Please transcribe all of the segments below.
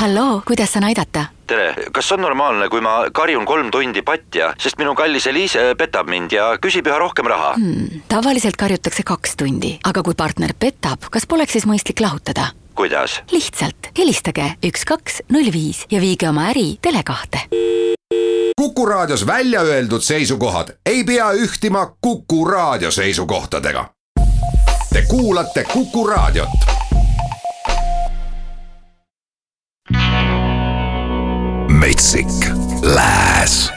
halloo, kuidas saan aidata? tere, kas on normaalne, kui ma karjun kolm tundi patja, sest minu kallis Eliise petab mind ja küsib üha rohkem raha hmm,? tavaliselt karjutakse kaks tundi, aga kui partner petab, kas poleks siis mõistlik lahutada? kuidas? lihtsalt helistage üks, kaks, null viis ja viige oma äri Tele2-te. kuku raadios välja öeldud seisukohad ei pea ühtima Kuku raadio seisukohtadega. Te kuulate Kuku raadiot metsik lääs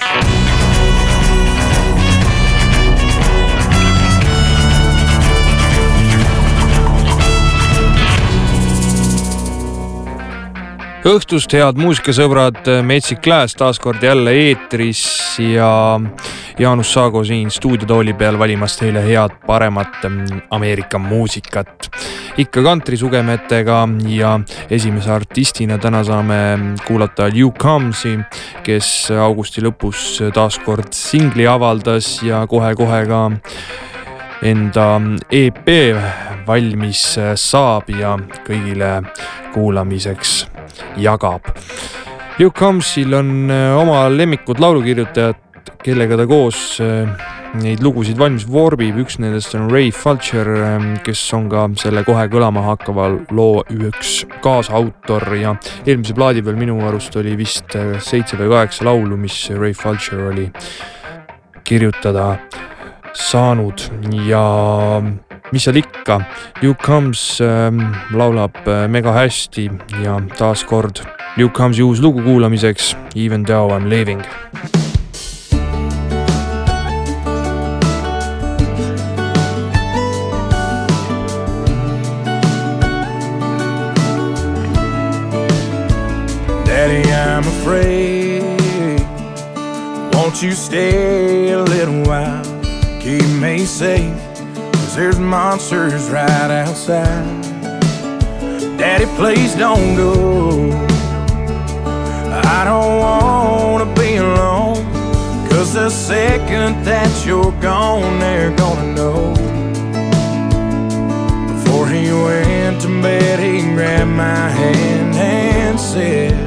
õhtust, head muusikasõbrad, Metsik Lääs taas kord jälle eetris ja Jaanus Saago siin stuudiotooli peal valimas teile head paremat Ameerika muusikat. ikka kantrisugemetega ja esimese artistina täna saame kuulata Liu Combs'i, kes augusti lõpus taas kord singli avaldas ja kohe-kohe ka enda EP valmis saab ja kõigile kuulamiseks jagab. Luke Combsil on äh, oma lemmikud laulukirjutajad, kellega ta koos äh, neid lugusid valmis vorbib, üks nendest on Ray Fulcher, ähm, kes on ka selle kohe kõlama hakkava loo üks kaasautor. Ja eelmise plaadi peal minu arust oli vist äh, seitse või kaheksa laulu, mis Ray Fulcher oli kirjutada saanud. Ja mis seal ikka, Luke Combs äh, laulab äh, mega hästi ja taaskord Luke Combsi uus lugu kuulamiseks Even though I m leaving. Daddy, I'm afraid. Won't you stay a little while? Keep me safe Cause there's monsters right outside. Daddy, please don't go. I don't wanna be alone. Cause the second that you're gone, they're gonna know. Before he went to bed, he grabbed my hand and said,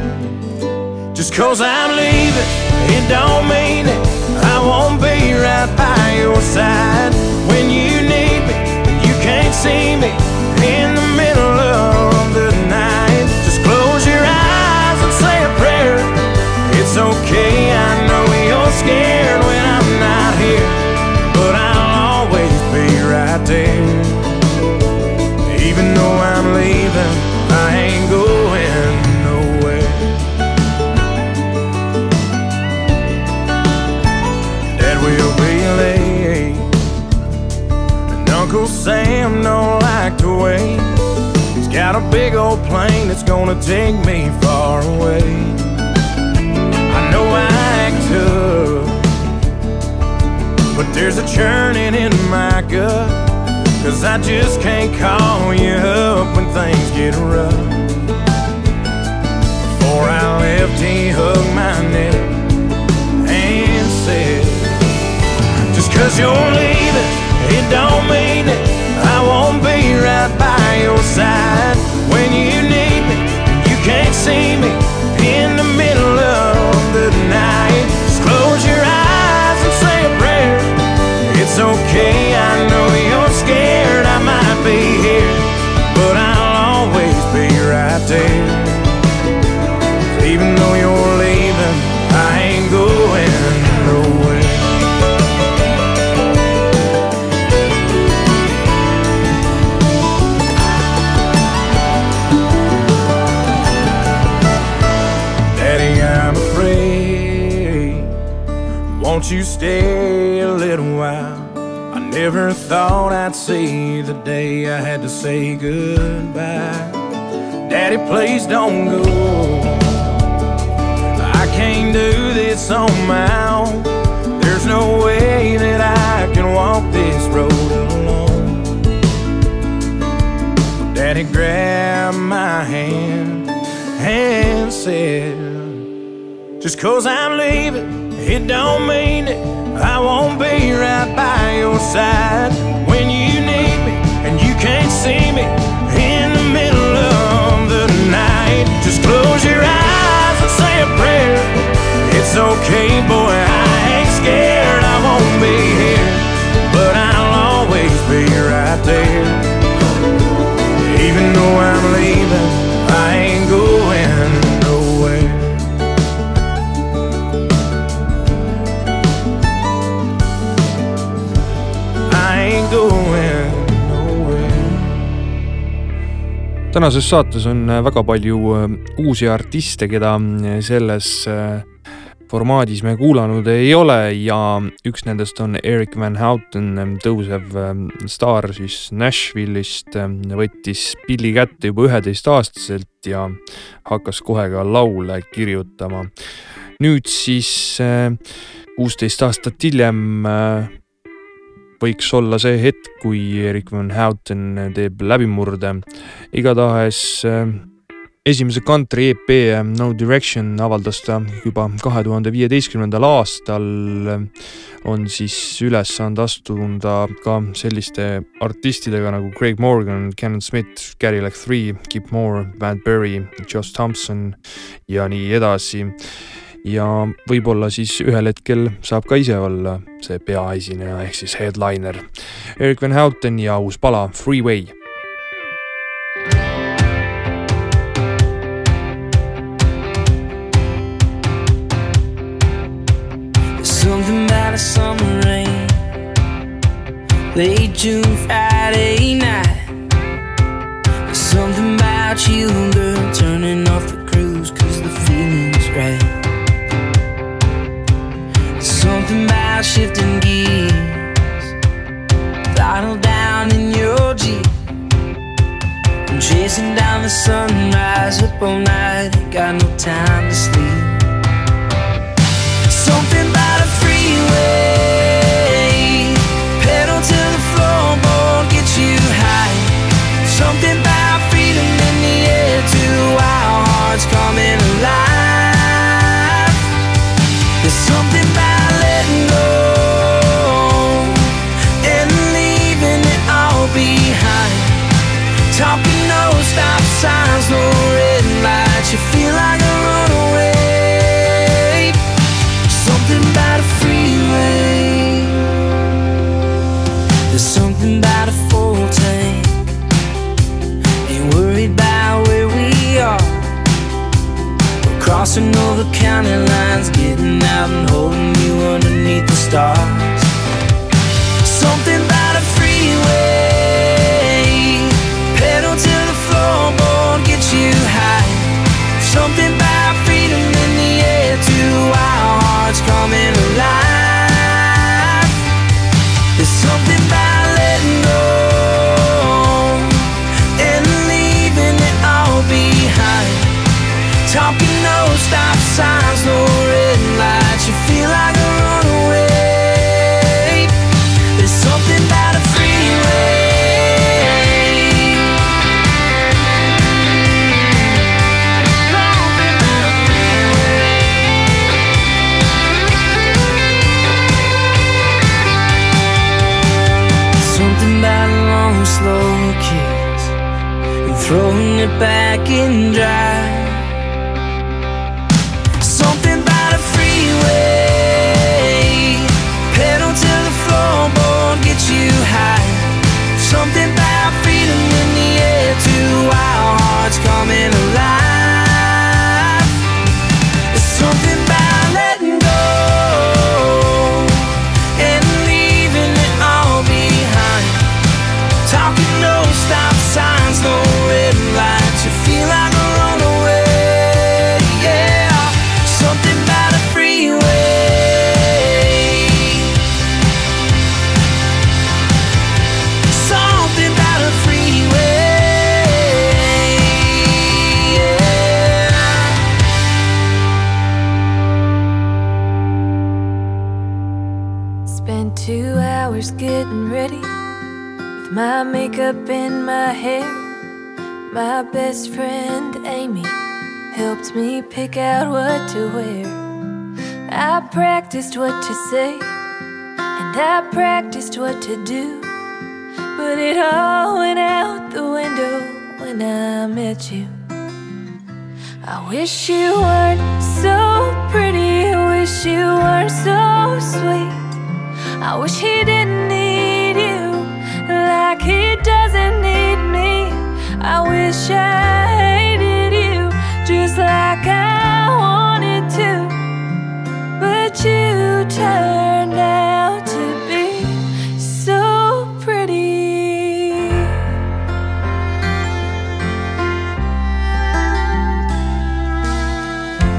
Just cause I'm leaving, it don't mean it. I won't be right by your side when you see me in the gonna take me far away. I know I act tough, but there's a churning in my gut. Cause I just can't call you up when things get rough. Before I left, he hugged my neck and said, Just cause you're leaving, it don't mean it I won't be right by your side okay, I know you're scared. I might be here, but I'll always be right there. Even though you're leaving, I ain't going nowhere. Daddy, I'm afraid. Won't you stay I had to say goodbye. Daddy, please don't go. I can't do this on my own. There's no way that I can walk this road alone. Daddy grabbed my hand and said, Just cause I'm leaving it don't mean it. I won't be right by your side It's okay, boy, I ain't scared. I won't be here, but I'll always be right there. Even though I'm leaving, I ain't going nowhere. I ain't going nowhere. tänases saates on äh, väga palju äh, uusi artiste, keda äh, selles äh, formaadis me kuulanud ei ole ja üks nendest on Eric Van Houten, tõusev ähm, staar siis Nashville'ist, ähm, võttis pilli kätte juba üheteistaastaselt ja hakkas kohe ka laule kirjutama. nüüd siis äh, kuusteist aastat hiljem äh, võiks olla see hetk, kui Erik Van Houten teeb läbimurde. igatahes äh, esimese country EP No Direction avaldas ta juba kahe tuhande viieteistkümnendal aastal. on siis üles saanud astuda ka selliste artistidega nagu Craig Morgan, Canon Smith, Gary Like Three, Kip Moore, Bad Berry, Josh Thompson ja nii edasi. ja võib-olla siis ühel hetkel saab ka ise olla see peaesineja ehk siis headliner. Erik Van Houten ja uus pala Freeway summer rain. Late June Friday night. There's something about you, girl Turning off the cruise cause the feeling's right. There's something about shifting gears. Throttle down in your Jeep. I'm chasing down the sunrise up all night Talking no stop signs, no red lights. You feel like a runaway. There's something about a freeway. Something about a long, slow kiss. And throwing it back in drive. With my makeup in my hair. My best friend Amy helped me pick out what to wear. I practiced what to say and I practiced what to do. But it all went out the window when I met you. I wish you weren't so pretty, I wish you weren't so sweet. I wish he didn't need you like he doesn't need me. I wish I hated you just like I wanted to. But you turned out to be so pretty.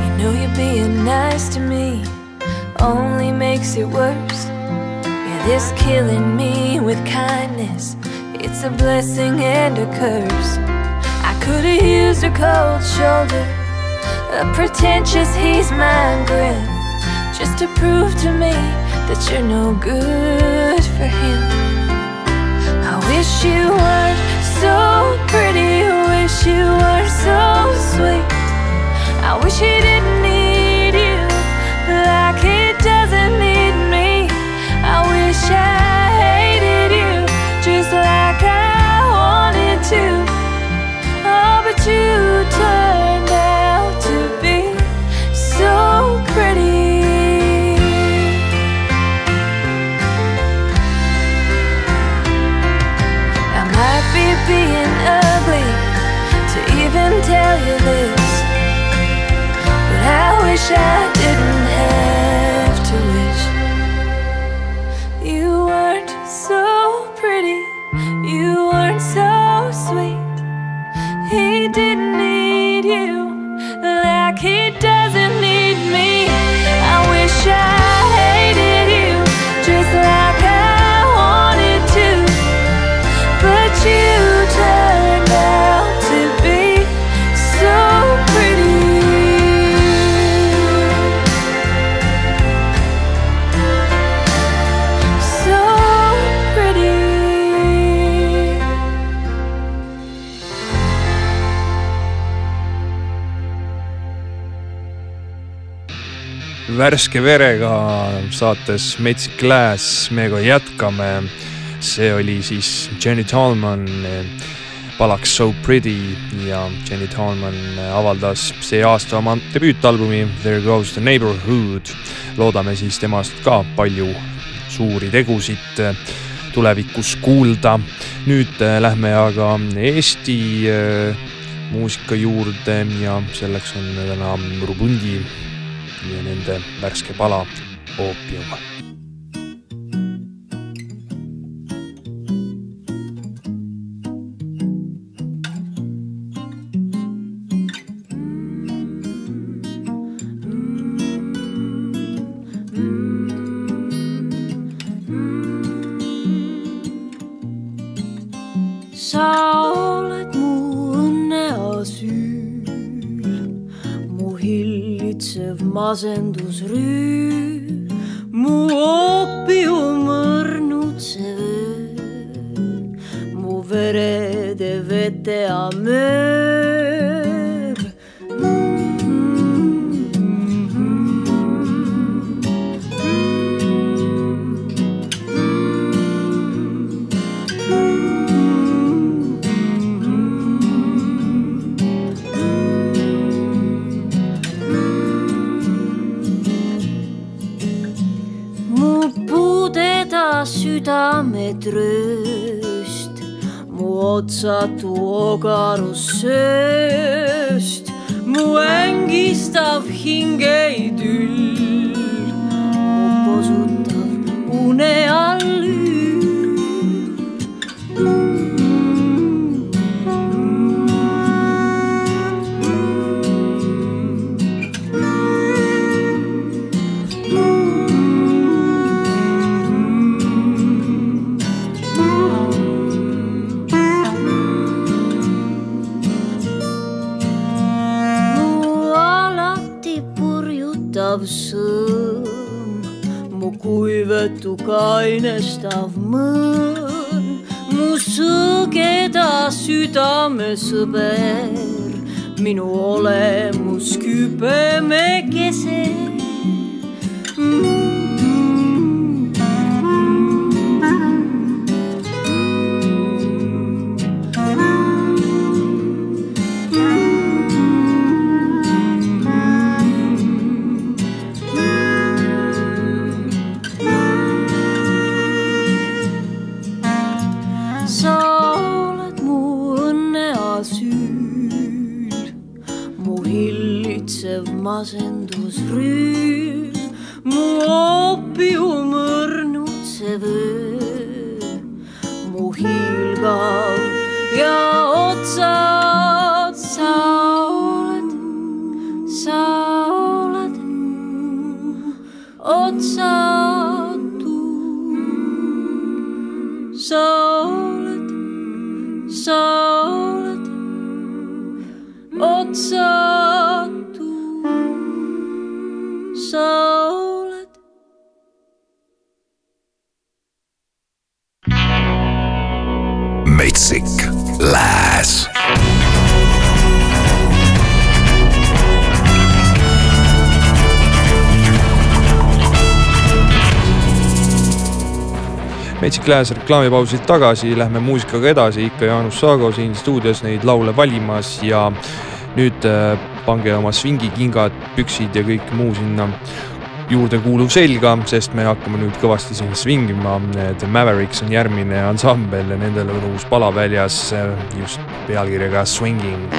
You know, you being nice to me only makes it worse. Yeah, this killing me with kindness it's a blessing and a curse. I could've used a cold shoulder, a pretentious he's mine grin, just to prove to me that you're no good for him. I wish you weren't so pretty, I wish you weren't so sweet. I wish he didn't need värske verega saates Metsik Lääs, meiega jätkame. see oli siis Jenny Talman palaks So Pretty ja Jenny Talman avaldas see aasta oma debüütalbumi There Goes the Neighborhood. loodame siis temast ka palju suuri tegusid tulevikus kuulda. nüüd lähme aga Eesti äh, muusika juurde ja selleks on täna Rubundi ja nende värske pala Oopium. Pudeda südametrööst, mu otsatu ogarussööst, mu ängistav hingeidüll, mu posutav une all kuivetu kainestav mõõn, mu sõgeda südamesõber, minu olemus kübemekese. sa hillitsev masendusrüül, mu oopium õrnutsev öö, mu hiilgav ja Lääs reklaamipausilt tagasi, lähme muusikaga edasi, ikka Jaanus Saago siin stuudios neid laule valimas ja nüüd äh, pange oma svingikingad, püksid ja kõik muu sinna juurde kuuluv selga, sest me hakkame nüüd kõvasti siin svingima. The Mavericks on järgmine ansambel ja nendel on uus pala väljas äh, just pealkirjaga Swinging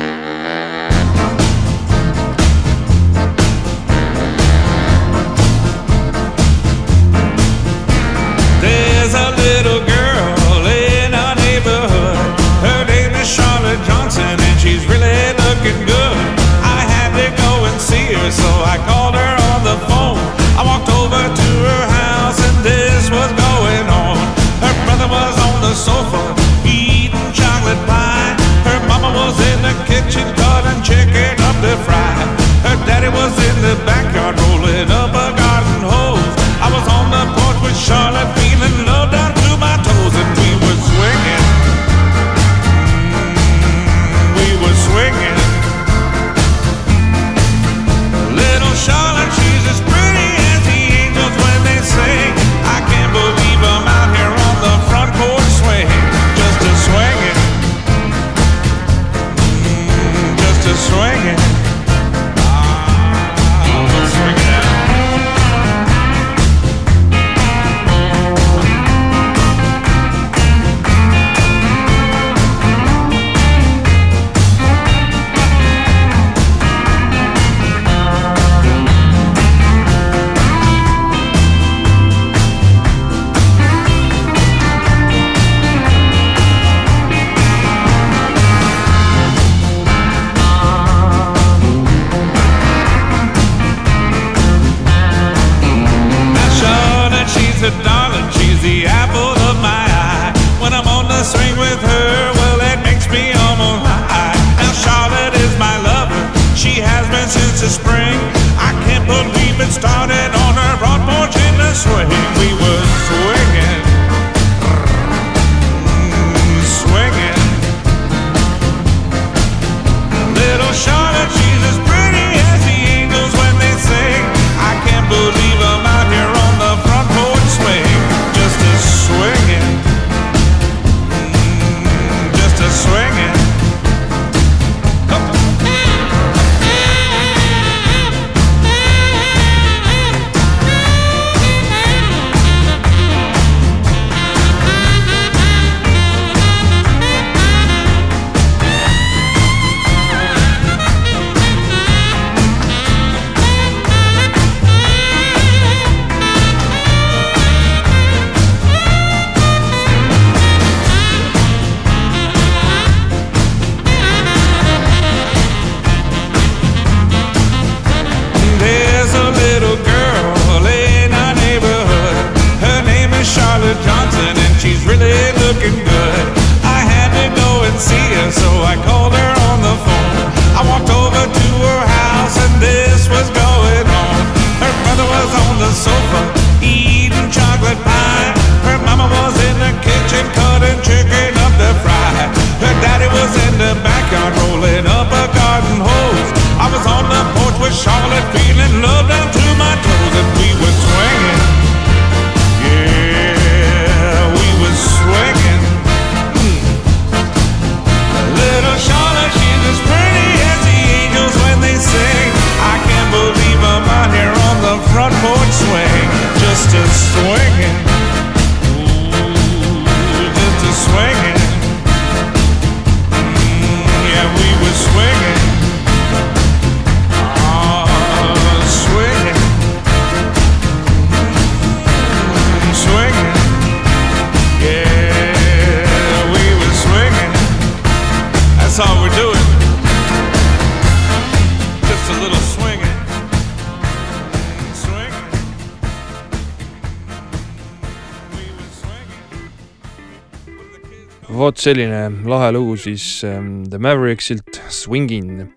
selline lahe lugu siis ähm, The Maveriksilt Swingin.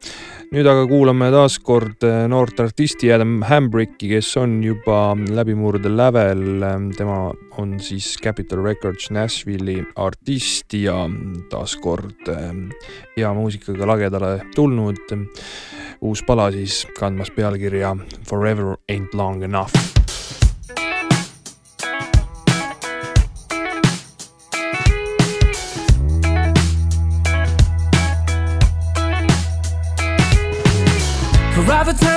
nüüd aga kuulame taas kord äh, noort artisti Adam Hambricki, kes on juba läbimurde lävel. Ähm, tema on siis Capitol Records Nashville'i artist ja taas kord ähm, hea muusikaga lagedale tulnud. uus pala siis kandmas pealkirja Forever ain't long enough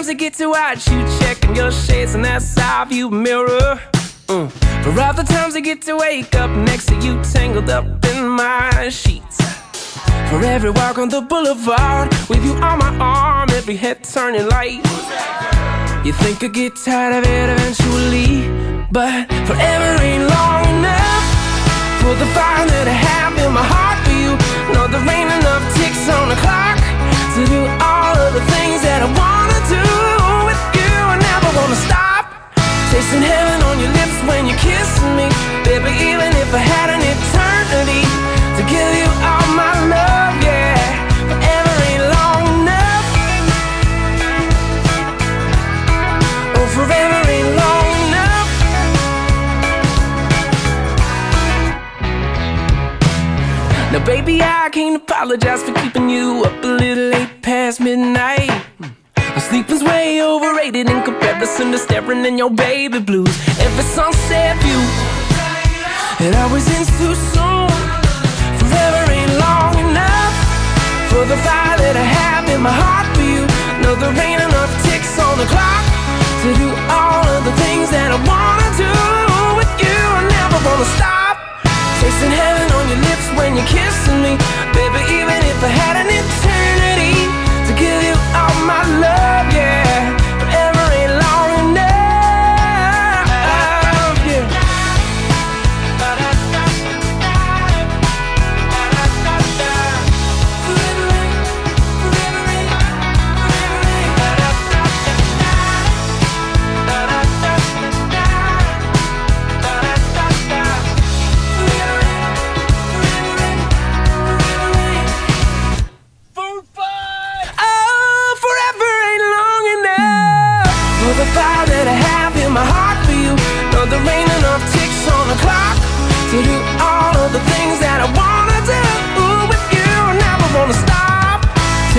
For all the times I get to watch you checking your shades and that side view mirror. Mm. For all the times I get to wake up next to you tangled up in my sheets. For every walk on the boulevard with you on my arm, every head turning light. You think I get tired of it eventually, but forever ain't long enough for the fire that I have in my heart for you. No, there ain't enough ticks on the clock to do all of the things that I wanna tasting heaven on your lips when you're kissing me, baby. Even if I had an eternity to give you all my love, yeah, forever ain't long enough. Oh, forever ain't long enough. Now, baby, I can't apologize for keeping you up a little late past midnight. Sleeping's way overrated in comparison to staring in your baby blues. Every sunset view, it always ends too soon. Forever ain't long enough for the fire that I have in my heart for you. No, there ain't enough ticks on the clock to do all of the things that I wanna do with you. I never wanna stop tasting heaven on your lips when you're kissing me, baby. Even if I had an eternity to give you all my love,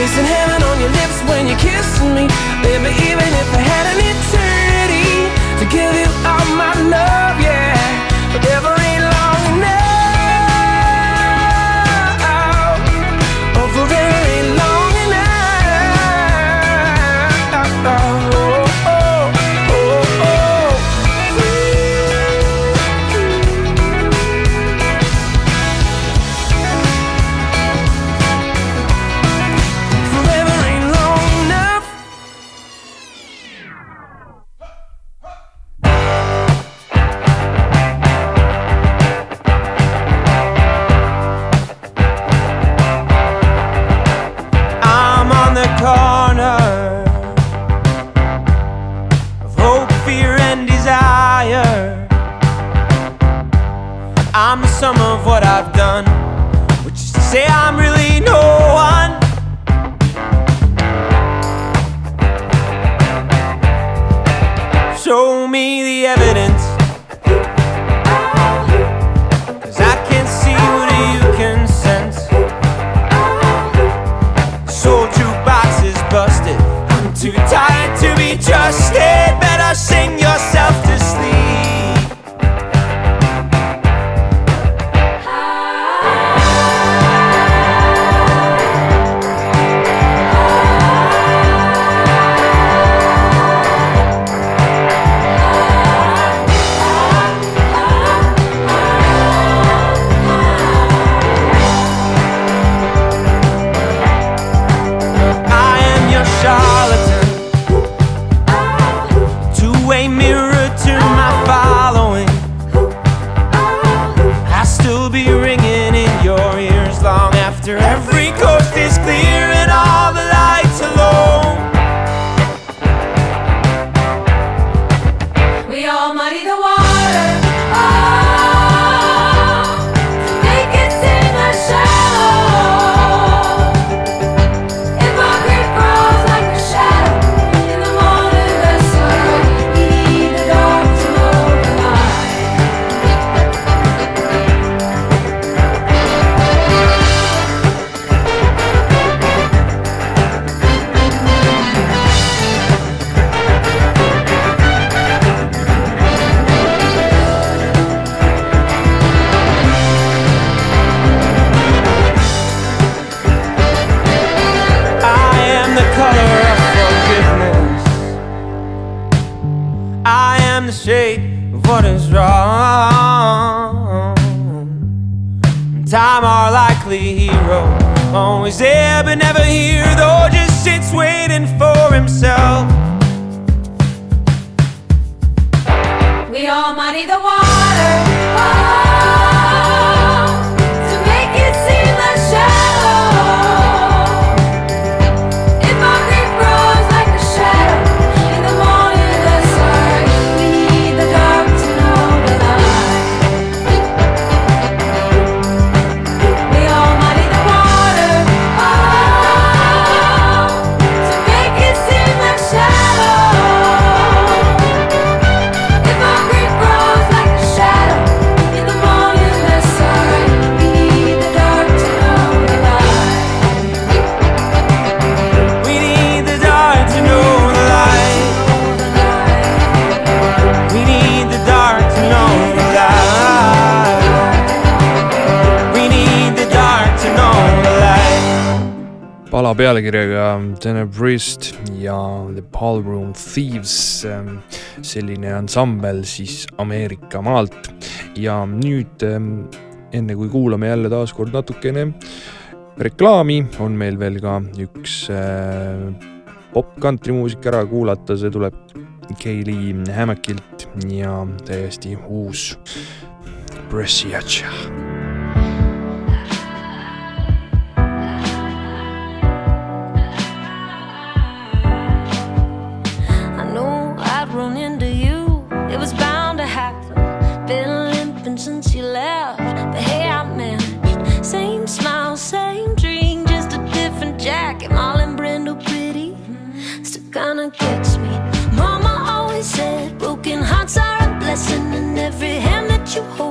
tasting heaven on your lips when you're kissing me, am the shape of what is wrong. Time, our likely hero, always there but never here, though just sits waiting for himself. We all muddy the water. Oh. ala pealkirjaga Tenebrist ja The Ballroom Thieves, ähm, selline ansambel siis Ameerika maalt. ja nüüd, ähm, enne kui kuulame jälle taaskord natukene reklaami, on meil veel ka üks äh, pop-kantrimuusik ära kuulata, see tuleb Keili Hämmekilt ja täiesti uus Bresciaccia. you.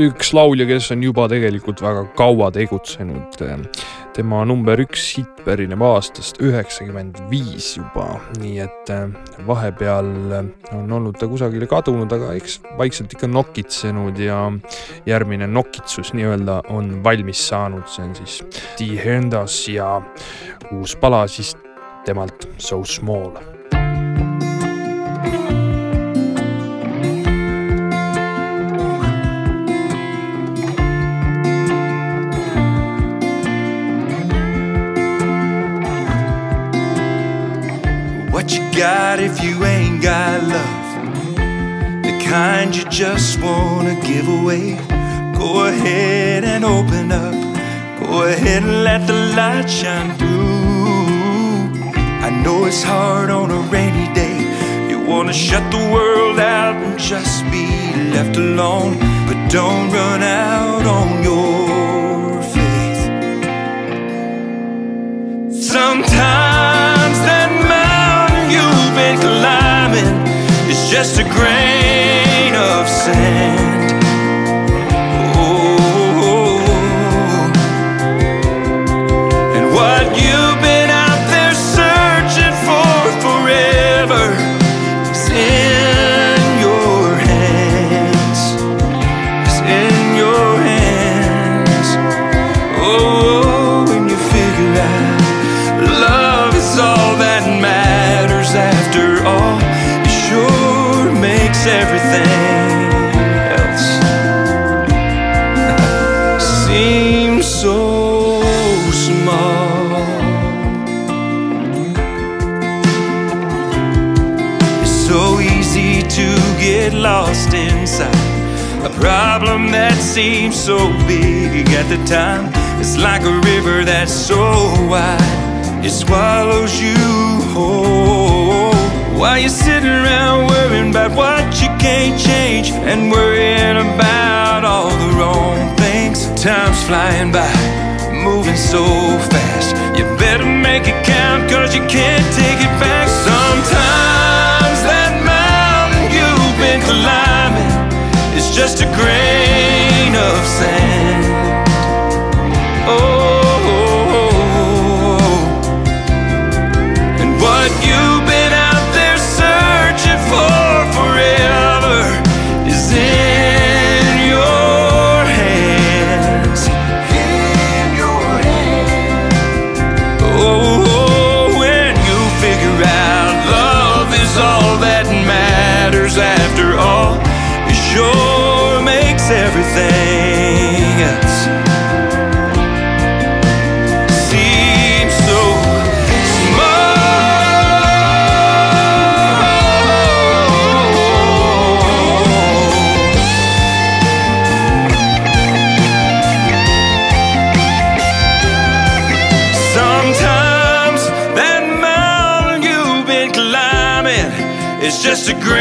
üks laulja, kes on juba tegelikult väga kaua tegutsenud. Ehm, tema number üks hitt pärineb aastast üheksakümmend viis juba, nii et ehm, vahepeal on olnud ta kusagile kadunud, aga eks vaikselt ikka nokitsenud ja järgmine nokitsus nii-öelda on valmis saanud, see on siis Tihendas ja uus pala siis temalt So Small got if you ain't got love? The kind you just wanna give away. Go ahead and open up. Go ahead and let the light shine through. I know it's hard on a rainy day. You wanna shut the world out and just be left alone. But don't run out on your faith. Sometimes climbing is just a grain of sand. Everything else seem so small. It's so easy to get lost inside a problem that seems so big at the time. It's like a river that's so wide, it swallows you can't change and worrying about all the wrong things. Time's flying by, moving so fast. You better make it count, cause you can't take it back. Sometimes that mountain you've been climbing is just a grain of sand. Oh, just a grain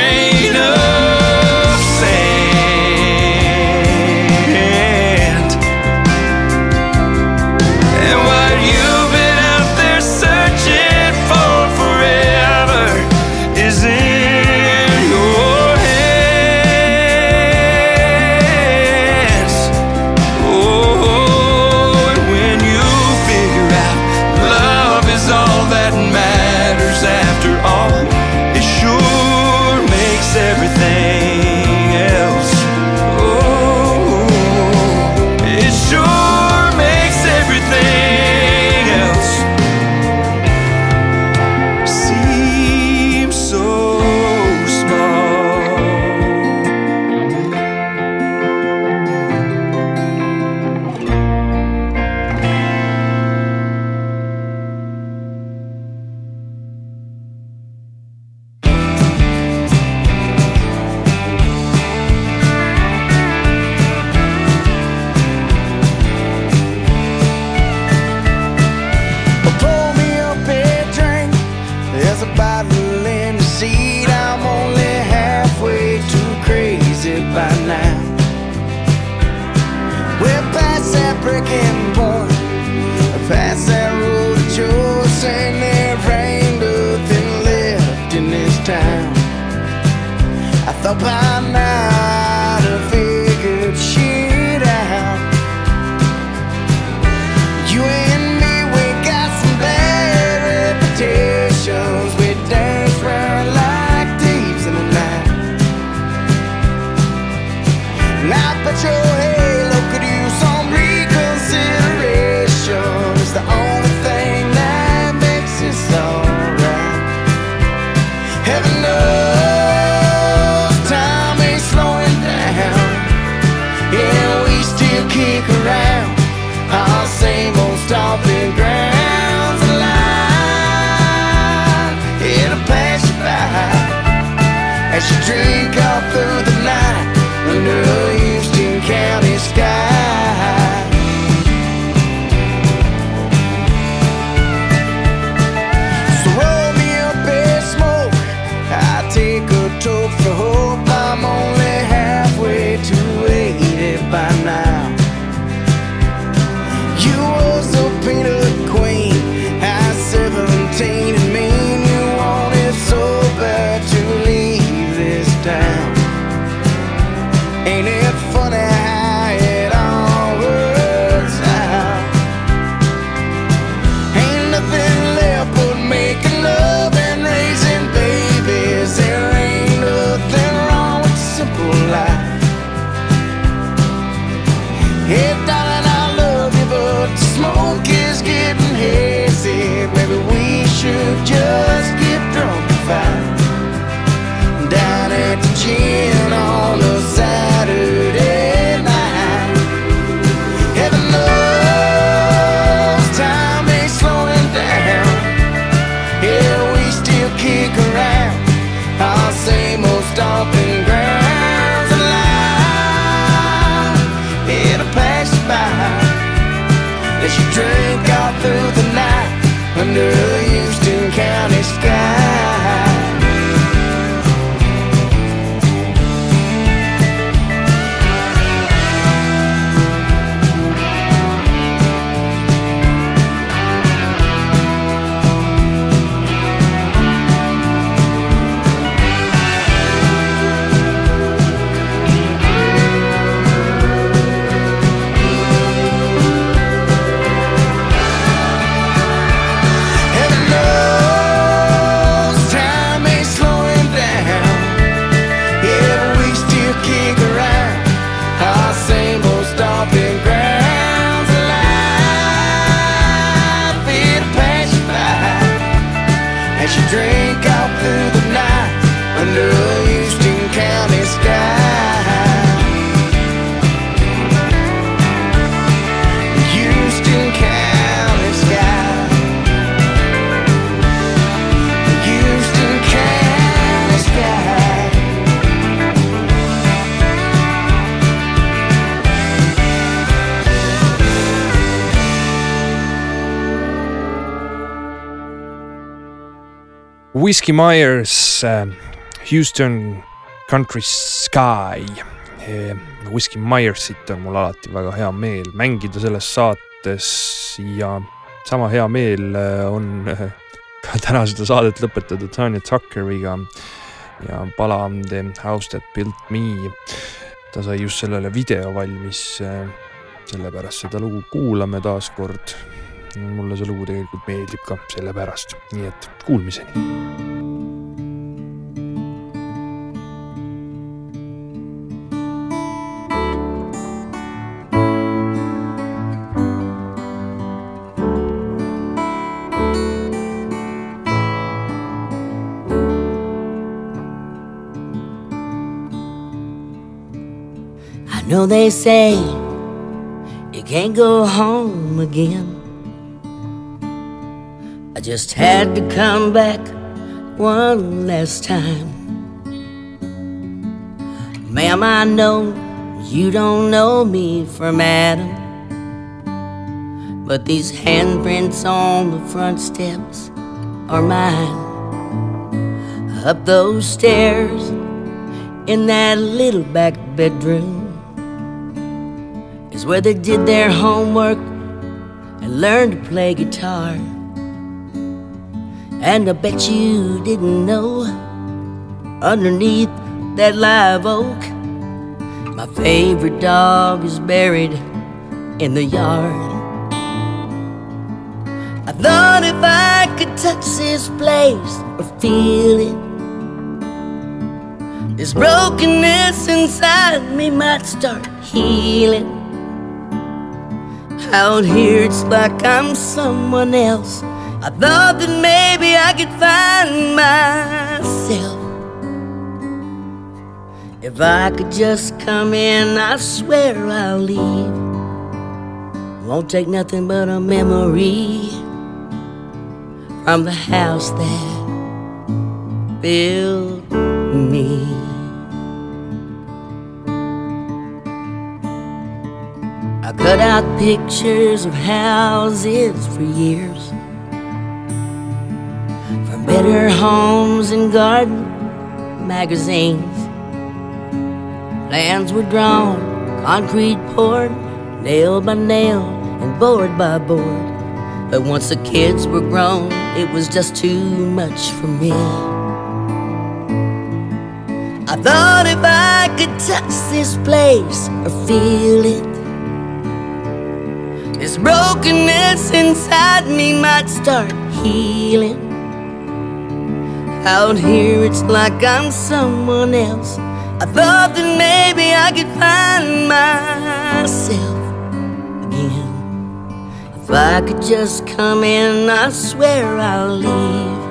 Whiskey Myers, äh, Houston Country Sky. Äh, Whiskey Myersit on mul alati väga hea meel mängida selles saates ja sama hea meel äh, on ka täna seda saadet lõpetada Tanya Tuckeriga ja pala The House That Built Me. ta sai just sellele video valmis, sellepärast seda lugu kuulame taaskord mulle see lugu tegelikult meeldib ka sellepärast, nii et kuulmiseni. Know they say you can't go home again. Just had to come back one last time. Ma'am, I know you don't know me from Adam, but these handprints on the front steps are mine. Up those stairs in that little back bedroom is where they did their homework and learned to play guitar. And I bet you didn't know underneath that live oak, my favorite dog is buried in the yard. I thought if I could touch this place or feel it, this brokenness inside me might start healing. Out here, it's like I'm someone else. I thought that maybe I could find myself. If I could just come in, I swear I'll leave. Won't take nothing but a memory from the house that built me. I cut out pictures of houses for years better homes and garden magazines. Plans were drawn, concrete poured, nail by nail and board by board. But once the kids were grown, it was just too much for me. I thought if I could touch this place or feel it, this brokenness inside me might start healing. Out here, it's like I'm someone else. I thought that maybe I could find myself again. If I could just come in, I swear I'll leave.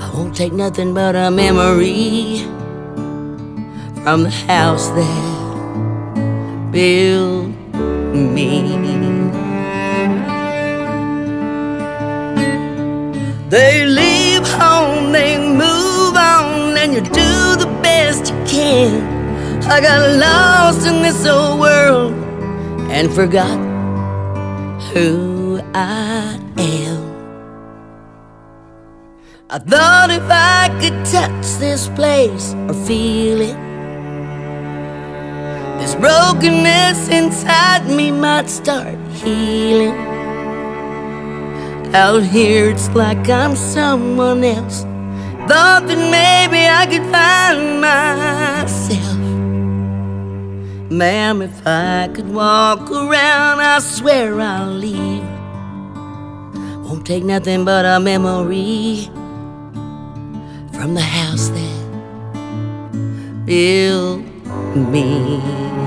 I won't take nothing but a memory from the house that built me. They I got lost in this old world and forgot who I am. I thought if I could touch this place or feel it, this brokenness inside me might start healing. Out here, it's like I'm someone else. Thought that maybe I could find myself. Ma'am, if I could walk around, I swear I'll leave. Won't take nothing but a memory from the house that built me.